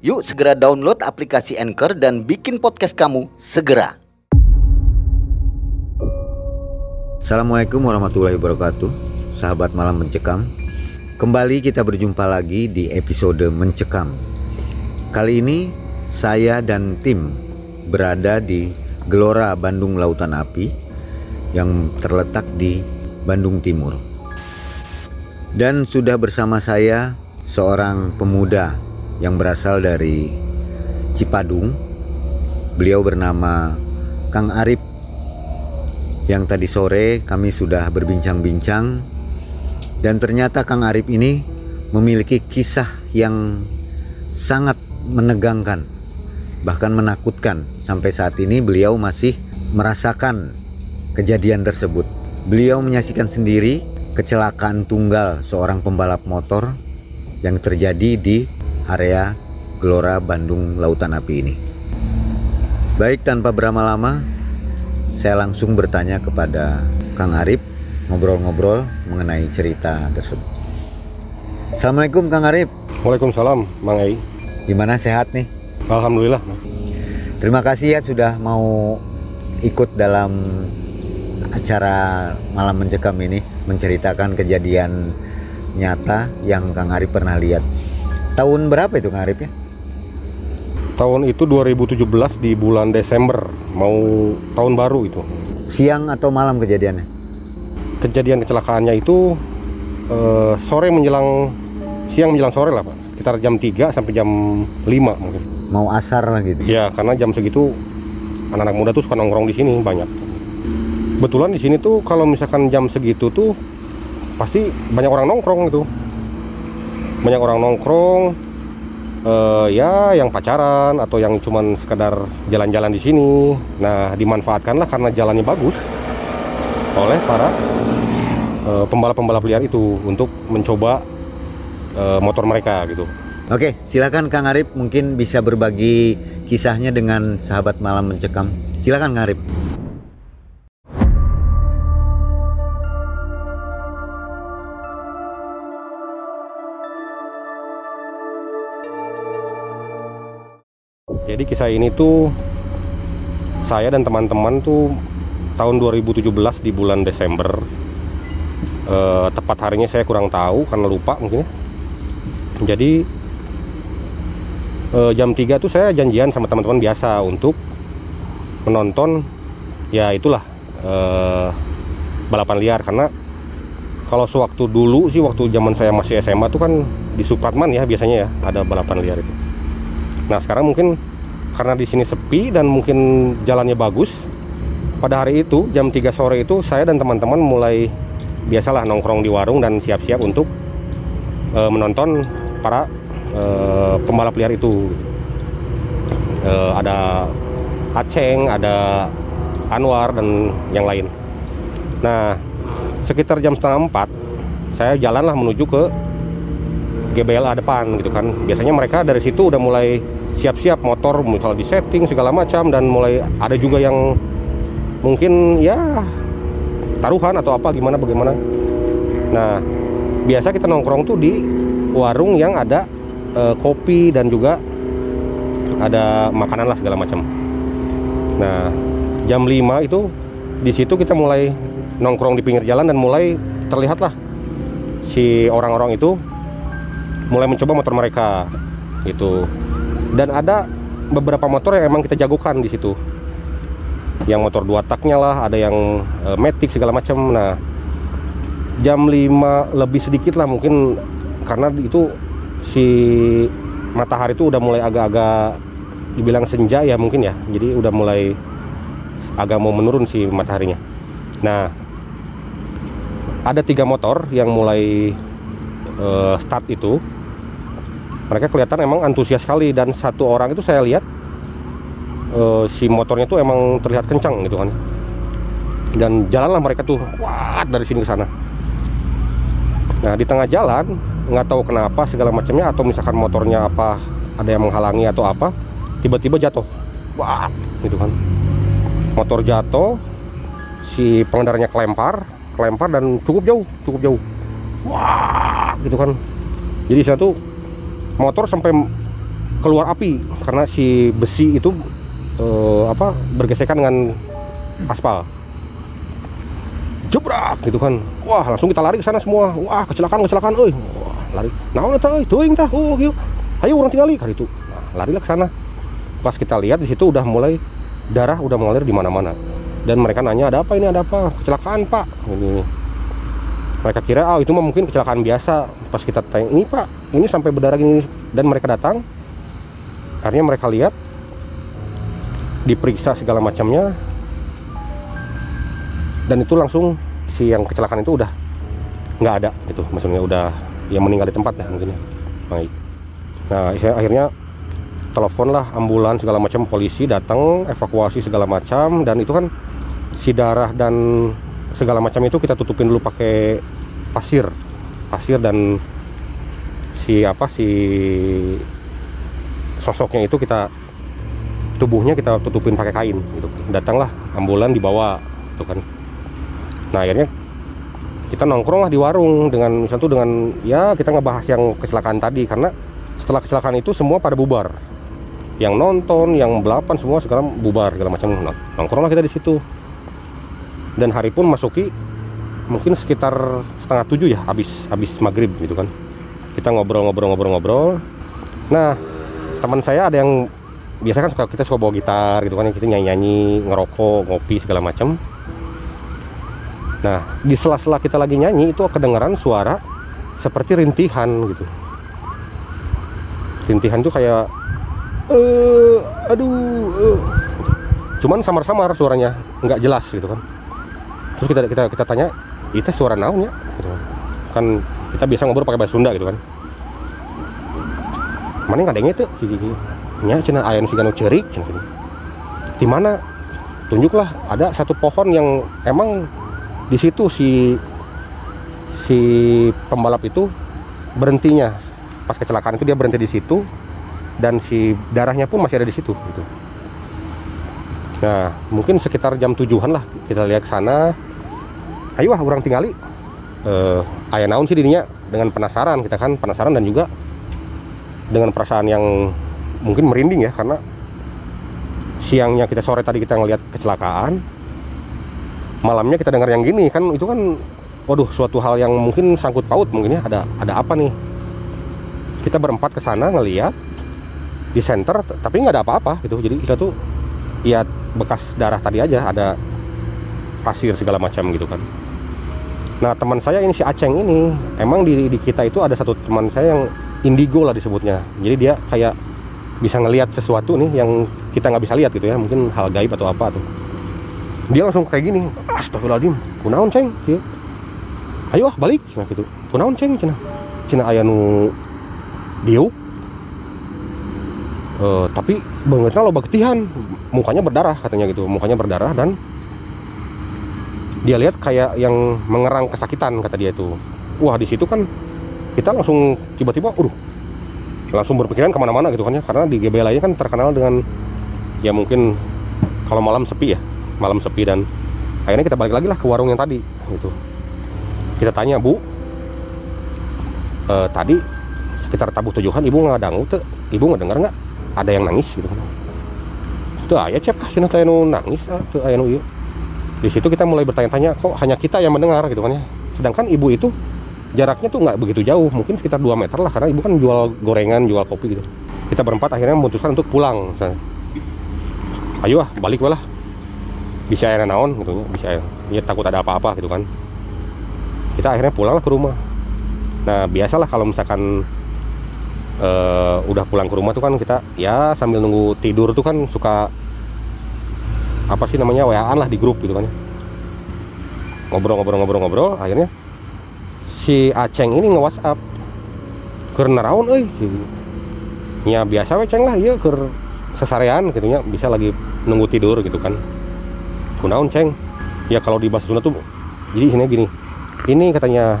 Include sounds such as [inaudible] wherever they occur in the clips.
Yuk segera download aplikasi Anchor dan bikin podcast kamu segera. Assalamualaikum warahmatullahi wabarakatuh. Sahabat malam mencekam Kembali kita berjumpa lagi di episode mencekam. Kali ini saya dan tim berada di Gelora Bandung Lautan Api Yang terletak di Bandung Timur. Dan sudah bersama saya seorang pemuda yang berasal dari Cipadung. Beliau bernama Kang Arif. Yang tadi sore kami sudah berbincang-bincang. Dan ternyata Kang Arif ini memiliki kisah yang sangat menegangkan bahkan menakutkan. Sampai saat ini beliau masih merasakan kejadian tersebut. Beliau menyaksikan sendiri kecelakaan tunggal seorang pembalap motor yang terjadi di area Gelora Bandung Lautan Api ini baik tanpa berlama-lama saya langsung bertanya kepada Kang Arif ngobrol-ngobrol mengenai cerita tersebut. Assalamualaikum Kang Arif. Waalaikumsalam, Mang Ei. Gimana sehat nih? Alhamdulillah. Terima kasih ya sudah mau ikut dalam acara malam mencekam ini menceritakan kejadian nyata yang Kang Arif pernah lihat. Tahun berapa itu Kang Arif ya? Tahun itu 2017 di bulan Desember, mau tahun baru itu. Siang atau malam kejadiannya? Kejadian kecelakaannya itu eh, sore menjelang siang menjelang sore lah, Pak. Sekitar jam 3 sampai jam 5 mungkin. Mau asar lah gitu. Ya, karena jam segitu anak-anak muda tuh suka nongkrong di sini banyak. Kebetulan di sini tuh kalau misalkan jam segitu tuh pasti banyak orang nongkrong itu. Banyak orang nongkrong, uh, ya yang pacaran atau yang cuman sekedar jalan-jalan di sini. Nah, dimanfaatkanlah karena jalannya bagus oleh para uh, pembalap-pembalap liar itu untuk mencoba uh, motor mereka gitu. Oke, silakan Kang Arif mungkin bisa berbagi kisahnya dengan sahabat malam mencekam. Silakan Kang Arif. Jadi kisah ini tuh saya dan teman-teman tuh tahun 2017 di bulan Desember. E, tepat harinya saya kurang tahu karena lupa mungkin. ya. Jadi e, jam 3 tuh saya janjian sama teman-teman biasa untuk menonton ya itulah e, balapan liar karena kalau sewaktu dulu sih waktu zaman saya masih SMA tuh kan di Supratman ya biasanya ya ada balapan liar itu. Nah sekarang mungkin karena di sini sepi dan mungkin jalannya bagus. Pada hari itu jam 3 sore itu saya dan teman-teman mulai biasalah nongkrong di warung dan siap-siap untuk e, menonton para e, pembalap liar itu. E, ada Aceng, ada Anwar dan yang lain. Nah sekitar jam setengah empat saya jalanlah menuju ke GBLA depan gitu kan. Biasanya mereka dari situ udah mulai siap-siap motor misal di setting segala macam dan mulai ada juga yang mungkin ya taruhan atau apa gimana bagaimana. Nah biasa kita nongkrong tuh di warung yang ada e, kopi dan juga ada makanan lah segala macam. Nah jam 5 itu di situ kita mulai nongkrong di pinggir jalan dan mulai terlihat lah si orang-orang itu mulai mencoba motor mereka gitu dan ada beberapa motor yang emang kita jagokan di situ. Yang motor dua taknya lah ada yang e, matic segala macam. Nah jam 5 lebih sedikit lah mungkin karena itu si matahari itu udah mulai agak-agak dibilang senja ya mungkin ya. Jadi udah mulai agak mau menurun si mataharinya. Nah ada tiga motor yang mulai e, start itu mereka kelihatan emang antusias sekali dan satu orang itu saya lihat eh, si motornya tuh emang terlihat kencang gitu kan. Dan jalanlah mereka tuh kuat dari sini ke sana. Nah di tengah jalan nggak tahu kenapa segala macamnya atau misalkan motornya apa ada yang menghalangi atau apa tiba-tiba jatuh. Wah gitu kan. Motor jatuh si pengendaranya kelempar kelempar dan cukup jauh cukup jauh. Wah gitu kan. Jadi saya tuh motor sampai keluar api karena si besi itu eh, apa bergesekan dengan aspal. Jebrak gitu kan. Wah langsung kita lari ke sana semua. Wah kecelakaan kecelakaan euy. Lari. Nah udah tahu teuing tah. Oh yuk. Ayo orang tinggali kali itu. Nah, larilah ke sana. Pas kita lihat di situ udah mulai darah udah mengalir di mana-mana. Dan mereka nanya ada apa ini? Ada apa? Kecelakaan pak. Ini mereka kira ah itu mah mungkin kecelakaan biasa. Pas kita tanya ini pak ini sampai berdarah gini dan mereka datang akhirnya mereka lihat diperiksa segala macamnya dan itu langsung si yang kecelakaan itu udah nggak ada gitu. Maksudnya udah yang meninggal di tempat ya mungkin baik. Nah akhirnya telepon lah ambulan segala macam polisi datang evakuasi segala macam dan itu kan si darah dan segala macam itu kita tutupin dulu pakai pasir. Pasir dan si apa si sosoknya itu kita tubuhnya kita tutupin pakai kain gitu. Datanglah ambulan dibawa gitu kan. Nah akhirnya kita nongkrong lah di warung dengan misal tuh dengan ya kita ngebahas yang kecelakaan tadi. Karena setelah kecelakaan itu semua pada bubar. Yang nonton yang belapan semua sekarang bubar segala macam. Nah, nongkrong lah kita di situ dan hari pun masuki mungkin sekitar setengah tujuh ya habis habis maghrib gitu kan kita ngobrol-ngobrol-ngobrol-ngobrol nah teman saya ada yang biasa kan suka kita suka bawa gitar gitu kan kita nyanyi-nyanyi ngerokok ngopi segala macam Nah, di sela-sela kita lagi nyanyi itu kedengaran suara seperti rintihan gitu. Rintihan tuh kayak eh aduh eh. cuman samar-samar suaranya nggak jelas gitu kan terus kita kita kita tanya itu suara naon ya? Gitu. kan. Kita biasa ngobrol pakai bahasa Sunda gitu kan. Mana nggak ada itu? Nya cina ayam si ganu cerik di mana? Tunjuklah ada satu pohon yang emang di situ si si pembalap itu berhentinya. Pas kecelakaan itu dia berhenti di situ dan si darahnya pun masih ada di situ gitu. Nah, mungkin sekitar jam tujuhan lah kita lihat sana. Ayo ah orang tinggali. Eh, ayah naon sih dirinya? Dengan penasaran kita kan penasaran dan juga dengan perasaan yang mungkin merinding ya karena siangnya kita sore tadi kita ngelihat kecelakaan malamnya kita dengar yang gini kan itu kan waduh suatu hal yang mungkin sangkut paut mungkin ya ada ada apa nih? Kita berempat ke sana ngeliat di center tapi nggak ada apa-apa gitu. Jadi kita tuh ya bekas darah tadi aja ada pasir segala macam gitu kan nah teman saya ini si Aceng ini emang di, di kita itu ada satu teman saya yang indigo lah disebutnya. Jadi dia kayak bisa ngelihat sesuatu nih yang kita nggak bisa lihat gitu ya mungkin hal gaib atau apa tuh. Dia langsung kayak gini astagfirullahaladzim kunaon ceng? Ya. ayo ah balik cina gitu. Kunaon ceng? cina. Cina ayah nu diuk uh, tapi bangetnya lo ketihan. Mukanya berdarah katanya gitu. Mukanya berdarah dan dia lihat kayak yang mengerang kesakitan kata dia itu. Wah di situ kan kita langsung tiba-tiba uh langsung berpikiran ke mana-mana gitu kan ya karena di GBLA kan terkenal dengan ya mungkin kalau malam sepi ya malam sepi dan akhirnya kita balik lagi lah ke warung yang tadi gitu. Kita tanya bu e, tadi sekitar tabuh tujuan ibu nggak dangu tuh ibu nggak dengar nggak? Ada yang nangis gitu kan. Itu ayah cek cina nu nangis ah tuh ayah nu di situ kita mulai bertanya-tanya kok hanya kita yang mendengar? gitu kan ya. Sedangkan ibu itu jaraknya tuh nggak begitu jauh mungkin sekitar 2 meter lah karena ibu kan jual gorengan jual kopi gitu. Kita berempat akhirnya memutuskan untuk pulang misalnya. ayo ah balik lah bisa air naon gitu ya bisa ya takut ada apa-apa gitu kan. Kita akhirnya pulang lah ke rumah. Nah biasalah kalau misalkan uh, udah pulang ke rumah tuh kan kita ya sambil nunggu tidur tuh kan suka apa sih namanya waan lah di grup gitu kan ya. ngobrol-ngobrol-ngobrol-ngobrol akhirnya si Aceng ini nge WhatsApp karena raun eh ya biasa we ceng lah iya ker sesarean gitu ya bisa lagi nunggu tidur gitu kan. Kunaun ceng? Ya kalau di bahasa Sunda tuh jadi sini gini ini katanya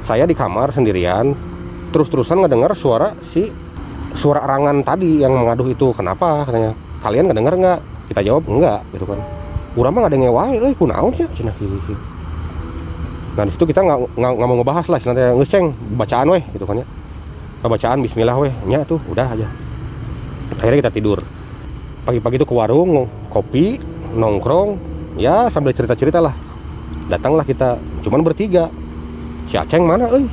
saya di kamar sendirian terus-terusan ngedengar suara si suara arangan tadi yang mengaduh itu. Kenapa? Katanya kalian ngedengar nggak kita jawab enggak gitu kan. Urang mah ada ngewai euy kunaon ya cenah gitu nah di situ kita nggak nggak mau ngebahas lah nanti ngeceng bacaan weh gitu kan ya. Bacaan Bismillah weh. Nya tuh udah aja. Akhirnya kita tidur. Pagi-pagi itu ke warung kopi nongkrong ya sambil cerita-cerita lah. Datanglah kita cuman bertiga. Si Aceng mana eh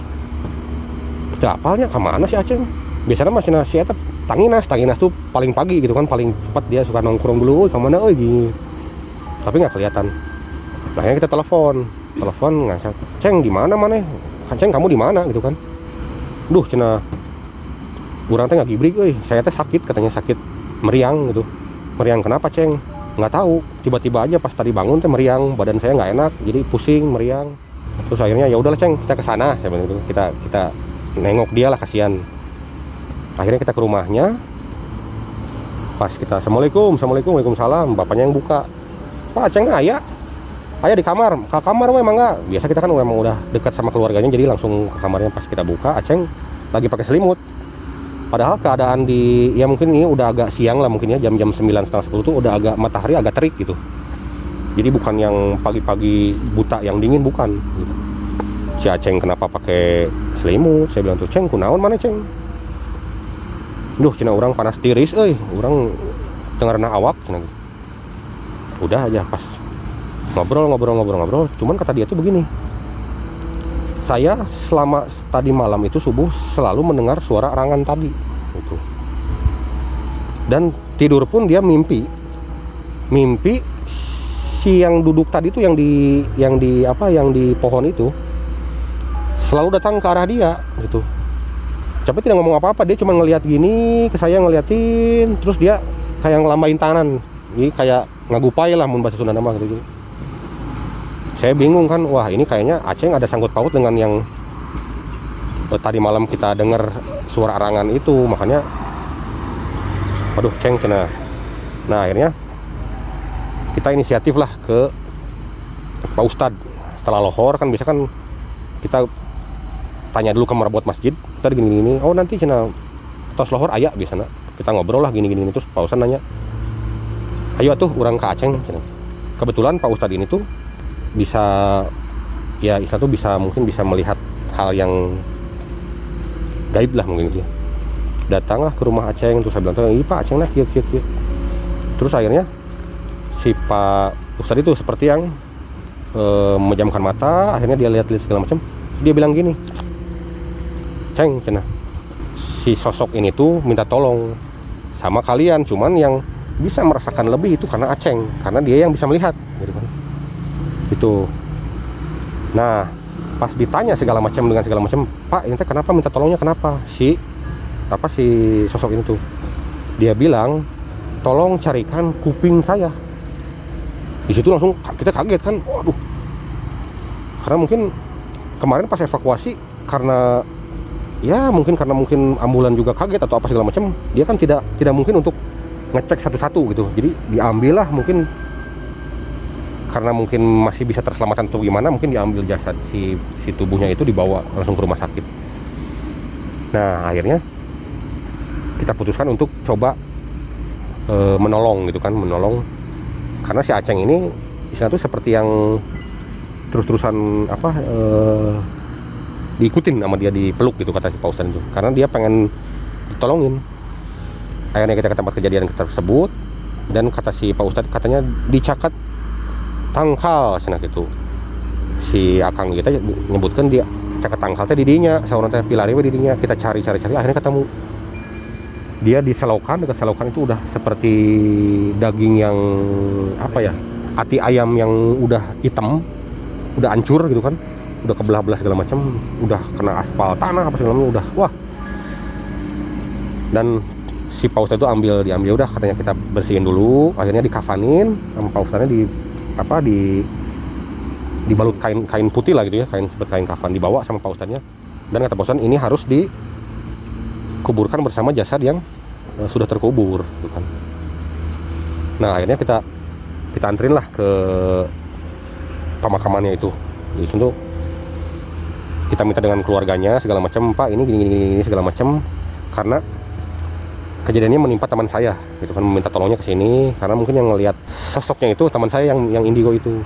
tidak apalnya ke mana si Aceng biasanya masih nasi eta tanginas tanginas tuh paling pagi gitu kan paling cepat dia suka nongkrong dulu eh ke mana eh gini. Tapi nggak kelihatan. Akhirnya kita telepon telepon nggak ceng di mana mana? Ceng kamu di mana? Gitu kan. Duh cina kurang teh nggak gibrik euy. Saya teh sakit katanya sakit meriang gitu. Meriang kenapa ceng? Nggak tahu. Tiba-tiba aja pas tadi bangun teh meriang badan saya nggak enak jadi pusing meriang. Terus akhirnya ya udahlah ceng kita ke sana gitu. Kita kita nengok dia lah kasihan akhirnya kita ke rumahnya. Pas kita assalamualaikum assalamualaikum waalaikumsalam. Bapaknya yang buka. Pak ceng ayah ayah di kamar. Ke kamar weh mangga. Biasa kita kan memang udah dekat sama keluarganya jadi langsung ke kamarnya pas kita buka aceng lagi pakai selimut. Padahal keadaan di ya mungkin ini udah agak siang lah mungkin ya jam-jam 9 setengah 10 tuh udah agak matahari agak terik gitu. Jadi bukan yang pagi-pagi buta yang dingin bukan. Si Aceng kenapa pakai selimut? Saya bilang tuh Ceng kunaon mana Ceng duh cina orang panas tiris eh orang dengar awak cina. Udah aja pas ngobrol ngobrol ngobrol ngobrol. Cuman kata dia tuh begini. Saya selama tadi malam itu subuh selalu mendengar suara arangan tadi itu dan tidur pun dia mimpi. Mimpi si yang duduk tadi tuh yang di yang di apa yang di pohon itu selalu datang ke arah dia gitu tapi tidak ngomong apa-apa dia cuma ngelihat gini ke saya ngeliatin terus dia kayak ngelambain tangan. Ini kayak ngagupai lah mun bahasa Sunda nama gitu saya bingung kan wah ini kayaknya Aceh ada sangkut paut dengan yang eh, tadi malam kita dengar suara arangan itu. Makanya waduh ceng cina nah akhirnya kita inisiatif lah ke Pak Ustadz. Setelah lohor kan bisa kan kita tanya dulu ke buat masjid. Tadi gini gini oh nanti cina tos lohor ayah biasanya kita ngobrol lah gini gini terus Pak Ustadz nanya ayo tuh orang ke Aceh. Kebetulan Pak Ustadz ini tuh bisa ya Isa tuh bisa mungkin bisa melihat hal yang gaib lah mungkin gitu ya. Datanglah ke rumah Aceng terus saya bilang iya Pak Aceng lah kieu kieu kieu terus akhirnya si Pak Ustad itu seperti yang e, menjamkan mata akhirnya dia lihat-lihat segala macam. Dia bilang gini Ceng cina si sosok ini tuh minta tolong sama kalian cuman yang bisa merasakan lebih itu karena Aceng karena dia yang bisa melihat gitu kan. Itu. Nah pas ditanya segala macam dengan segala macam pak ini kenapa? Minta tolongnya kenapa? Si apa si sosok ini tuh. Dia bilang tolong carikan kuping saya. Di situ langsung kita kaget kan. Waduh. Karena mungkin kemarin pas evakuasi karena ya mungkin karena mungkin ambulan juga kaget atau apa segala macam dia kan tidak tidak mungkin untuk ngecek satu-satu gitu. Jadi diambil lah mungkin. Karena mungkin masih bisa terselamatkan atau gimana mungkin diambil jasad si si tubuhnya itu dibawa langsung ke rumah sakit. Nah akhirnya kita putuskan untuk coba e, menolong gitu kan menolong. Karena si Aceng ini istilah itu seperti yang terus-terusan apa e, diikutin sama dia dipeluk gitu kata si Pausan itu. Karena dia pengen ditolongin. Akhirnya kita ke tempat kejadian tersebut dan kata si Pak Ustadz katanya dicakat tangkal cina gitu si akang kita nyebutkan dia cek tangkal teh didinya saurang teh pilari didinya. Kita cari cari cari akhirnya ketemu. Dia di selokan dekat selokan itu udah seperti daging yang apa ya hati ayam yang udah hitam udah hancur gitu kan udah kebelah-belah segala macam udah kena aspal tanah apa segala macam udah wah. Dan si pausnya itu ambil diambil udah katanya kita bersihin dulu akhirnya dikafanin sama pausanya di apa di dibalut kain kain putih lah gitu ya kain seperti kain kafan dibawa sama Pak Ustadznya. Dan kata Pak Ustadz ini harus dikuburkan bersama jasad yang eh, sudah terkubur gitu kan. Nah akhirnya kita kita anterin lah ke pemakamannya itu. Di situ kita minta dengan keluarganya segala macam pak ini gini gini, gini segala macam. Karena kejadiannya menimpa teman saya gitu kan meminta tolongnya ke sini. Karena mungkin yang ngelihat sosoknya itu teman saya yang yang indigo itu.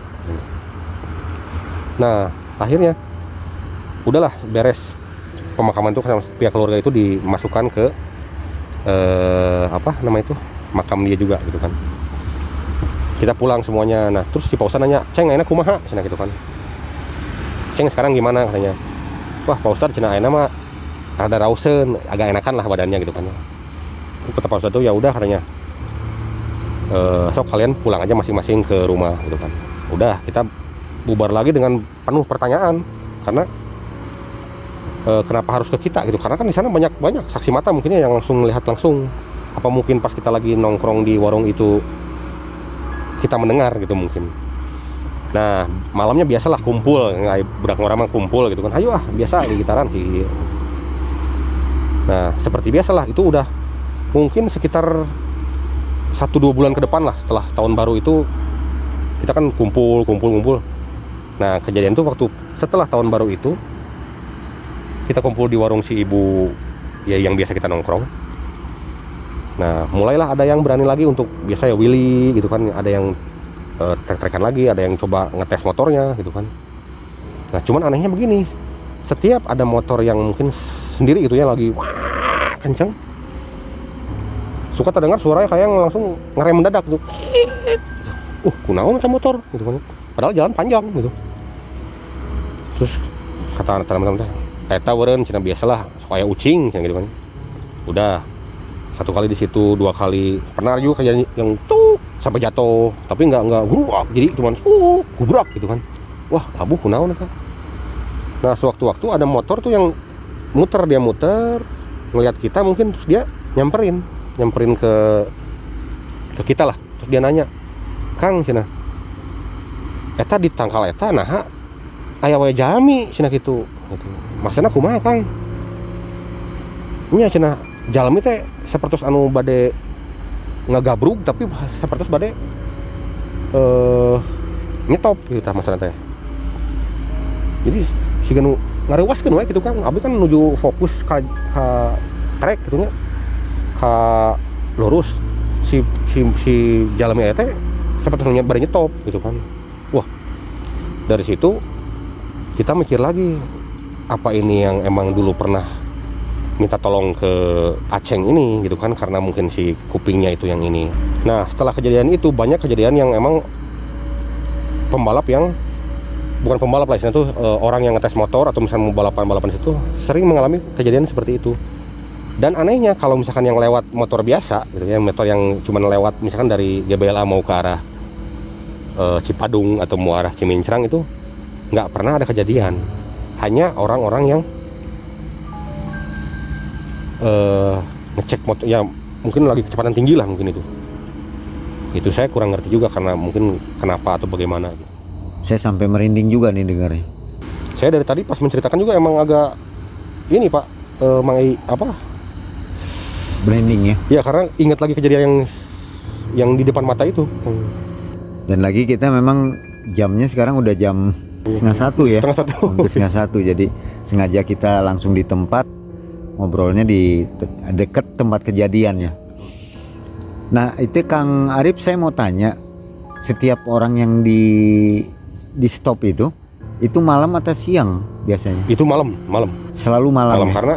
Nah akhirnya udahlah beres. Pemakaman itu sama pihak keluarga itu dimasukkan ke eh, apa nama itu makam dia juga gitu kan. Kita pulang semuanya. Nah terus si pausan nanya ceng enak kumaha? Cina gitu kan. Ceng sekarang gimana? katanya wah pak ustad cina enak mah ada rausen agak enakan lah badannya gitu kan. Kata pak ustad tuh ya udah katanya. E, sok kalian pulang aja masing-masing ke rumah gitu kan. Udah kita bubar lagi dengan penuh pertanyaan karena e, kenapa harus ke kita? Gitu. Karena kan di sana banyak banyak saksi mata mungkinnya yang langsung melihat langsung. Apa mungkin pas kita lagi nongkrong di warung itu kita mendengar gitu mungkin Nah malamnya biasalah kumpul, budak orang mah kumpul gitu kan. Ayo ah biasa di gitaran sih. Nah seperti biasalah itu udah mungkin sekitar satu dua bulan ke depan lah setelah tahun baru itu kita kan kumpul kumpul kumpul. Nah kejadian itu waktu setelah tahun baru itu kita kumpul di warung si ibu ya yang biasa kita nongkrong. Nah mulailah ada yang berani lagi untuk biasa ya Willy gitu kan, ada yang uh, trek-trekan lagi ada yang coba ngetes motornya gitu kan. Nah cuman anehnya begini setiap ada motor yang mungkin sendiri gitu ya lagi wah kenceng suka terdengar suaranya kayak langsung ngerem mendadak tuh uh kunaon macam motor? Gitu kan. Padahal jalan panjang gitu. Terus kata teman-teman eta weren cina biasalah supaya ucing gitu kan. Udah satu kali di situ dua kali pernah juga kayak yang sampai jatuh tapi nggak nggak guruak jadi cuma uh gubrak gitu kan. Wah abu kunaon kan nah sewaktu-waktu ada motor tuh yang muter dia muter ngelihat kita mungkin terus dia nyamperin nyamperin ke ke kita lah. Terus dia nanya kang cina eta di tangkal eta nah ayah wae jami cina gitu gitu. Masana kumaha kang? Nya cina jalmi teh seperti anu bade ngagabruk tapi seperti badai uh, nyetop gitu tah masalah teh. Jadi si ganu ngarewas kan gitu kan. Abi kan menuju fokus ke trek gitu nya. Ke lurus. Si si si jalan teh seperti badai nyetop gitu kan. Wah dari situ kita mikir lagi apa ini yang emang dulu pernah minta tolong ke Aceng ini gitu kan karena mungkin si kupingnya itu yang ini. Nah setelah kejadian itu banyak kejadian yang emang pembalap yang bukan pembalap lah itu e, orang yang ngetes motor atau misalnya mau balapan balapan situ sering mengalami kejadian seperti itu. Dan anehnya kalau misalkan yang lewat motor biasa gitu ya motor yang cuma lewat misalkan dari GBLA mau ke arah e, Cipadung atau mau arah Cimincrang itu nggak pernah ada kejadian. Hanya orang-orang yang uh, ngecek motor ya mungkin lagi kecepatan tinggi lah mungkin itu. Itu saya kurang ngerti juga karena mungkin kenapa atau bagaimana. Saya sampai merinding juga nih dengarnya. Saya dari tadi pas menceritakan juga emang agak ini pak uh, mengai apa? Branding ya? Ya karena ingat lagi kejadian yang yang di depan mata itu. Dan lagi kita memang jamnya sekarang udah jam setengah satu ya? Setengah satu. Setengah satu jadi sengaja kita langsung di tempat ngobrolnya di deket tempat kejadiannya. Nah itu Kang Arif saya mau tanya, setiap orang yang di di stop itu, itu malam atau siang biasanya? Itu malam, malam. Selalu malam. Malam ya? karena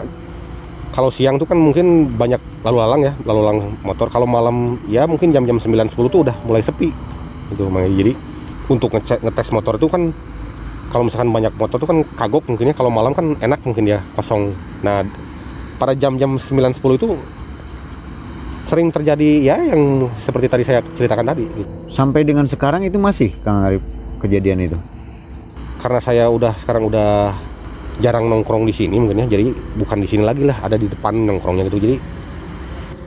kalau siang tuh kan mungkin banyak lalu lalang ya, lalu lalang motor. Kalau malam ya mungkin jam-jam 9 10 tuh udah mulai sepi. Itu jadi untuk ngecek ngetes motor itu kan kalau misalkan banyak motor tuh kan kagok mungkinnya kalau malam kan enak mungkin ya kosong. Nah, pada jam-jam 9.10 itu sering terjadi ya yang seperti tadi saya ceritakan tadi. Sampai dengan sekarang itu masih Kang Arif kejadian itu? Karena saya udah sekarang udah jarang nongkrong di sini mungkin ya, jadi bukan di sini lagi lah, ada di depan nongkrongnya gitu. Jadi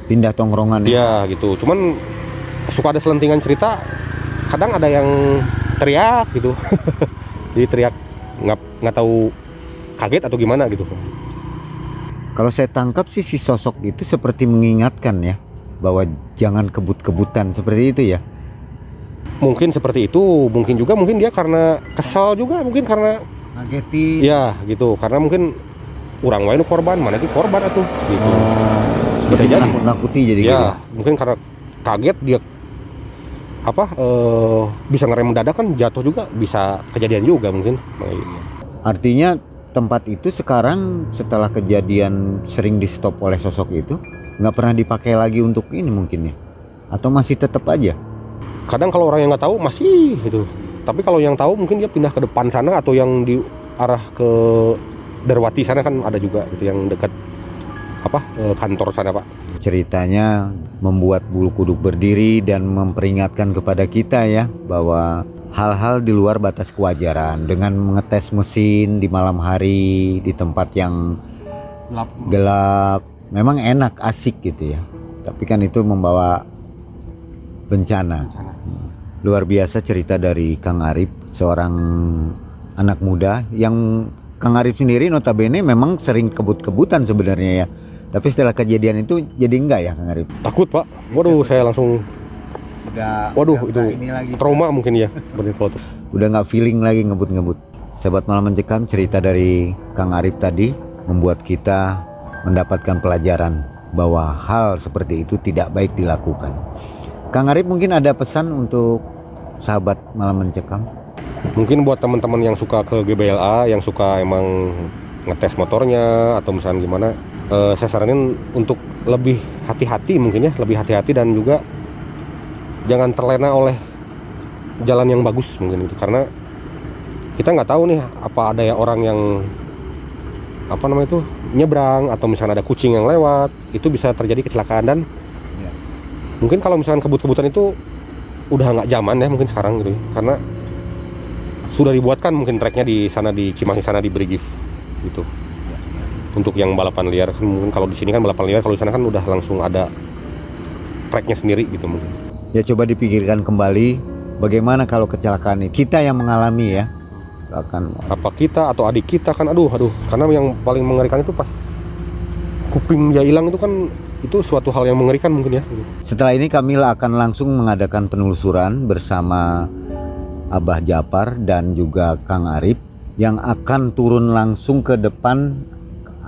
pindah tongkrongan ya? Iya gitu. Cuman suka ada selentingan cerita, kadang ada yang teriak gitu. [laughs] jadi teriak nggak nggak tahu kaget atau gimana gitu Kalau saya tangkap sih si sosok itu seperti mengingatkan ya bahwa jangan kebut-kebutan seperti itu ya. Mungkin seperti itu, mungkin juga mungkin dia karena kesal juga, mungkin karena Ngagetin. ya gitu, karena mungkin orang lain korban, mana itu korban atuh gitu. Oh, Bisa bisa jadi. nakut-nakuti jadi ya, gitu. mungkin karena kaget dia apa eh, bisa ngerem mendadak kan jatuh juga bisa kejadian juga mungkin Artinya tempat itu sekarang setelah kejadian sering di stop oleh sosok itu nggak pernah dipakai lagi untuk ini mungkin ya? Atau masih tetap aja? Kadang kalau orang yang nggak tahu masih gitu. Tapi kalau yang tahu mungkin dia pindah ke depan sana atau yang di arah ke Darwati sana kan ada juga gitu yang dekat apa eh, kantor sana pak. Ceritanya membuat bulu kuduk berdiri dan memperingatkan kepada kita ya bahwa hal-hal di luar batas kewajaran. Dengan mengetes mesin di malam hari di tempat yang gelap. memang enak asik gitu ya. Tapi kan itu membawa bencana. Luar biasa cerita dari Kang Arif seorang anak muda yang Kang Arif sendiri notabene memang sering kebut-kebutan sebenarnya ya. Tapi setelah kejadian itu jadi enggak ya Kang Arif? Takut pak. Waduh saya langsung udah waduh itu trauma mungkin ya udah nggak feeling lagi ngebut-ngebut. Sahabat malam mencekam cerita dari Kang Arif tadi membuat kita mendapatkan pelajaran bahwa hal seperti itu tidak baik dilakukan. Kang Arif mungkin ada pesan untuk sahabat malam mencekam? Mungkin buat teman-teman yang suka ke GBLA yang suka emang ngetes motornya atau misalnya gimana eh, saya saranin untuk lebih hati-hati mungkin ya lebih hati-hati dan juga jangan terlena oleh jalan yang bagus mungkin itu karena kita nggak tahu nih apa ada ya orang yang apa namanya itu nyebrang atau misalnya ada kucing yang lewat itu bisa terjadi kecelakaan dan Ya. mungkin kalau misalnya kebut-kebutan itu udah nggak zaman ya mungkin sekarang gitu ya. karena sudah dibuatkan mungkin treknya di sana di Cimahi sana di Brigif gitu untuk yang balapan liar kan mungkin kalau di sini kan balapan liar kalau di sana kan udah langsung ada treknya sendiri gitu mungkin ya coba dipikirkan kembali bagaimana kalau kecelakaan ini? Kita yang mengalami ya. Akan apa kita atau adik kita kan aduh aduh. Karena yang paling mengerikan itu pas kuping dia hilang itu kan itu suatu hal yang mengerikan mungkin ya Setelah ini Kamila akan langsung mengadakan penelusuran bersama Abah Japar dan juga Kang Arif yang akan turun langsung ke depan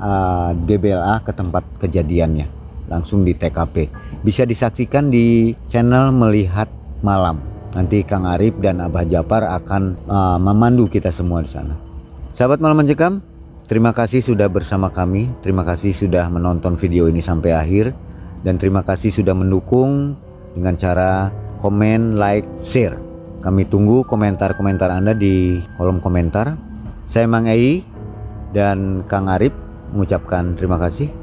uh, DBLA ke tempat kejadiannya langsung di TKP. Bisa disaksikan di channel Melihat Malam. Nanti Kang Arif dan Abah Japar akan uh, memandu kita semua di sana. Sahabat Malam Mencekam, terima kasih sudah bersama kami. Terima kasih sudah menonton video ini sampai akhir dan terima kasih sudah mendukung dengan cara komen, like, share. Kami tunggu komentar-komentar Anda di kolom komentar. Saya Mang Ei dan Kang Arif mengucapkan terima kasih.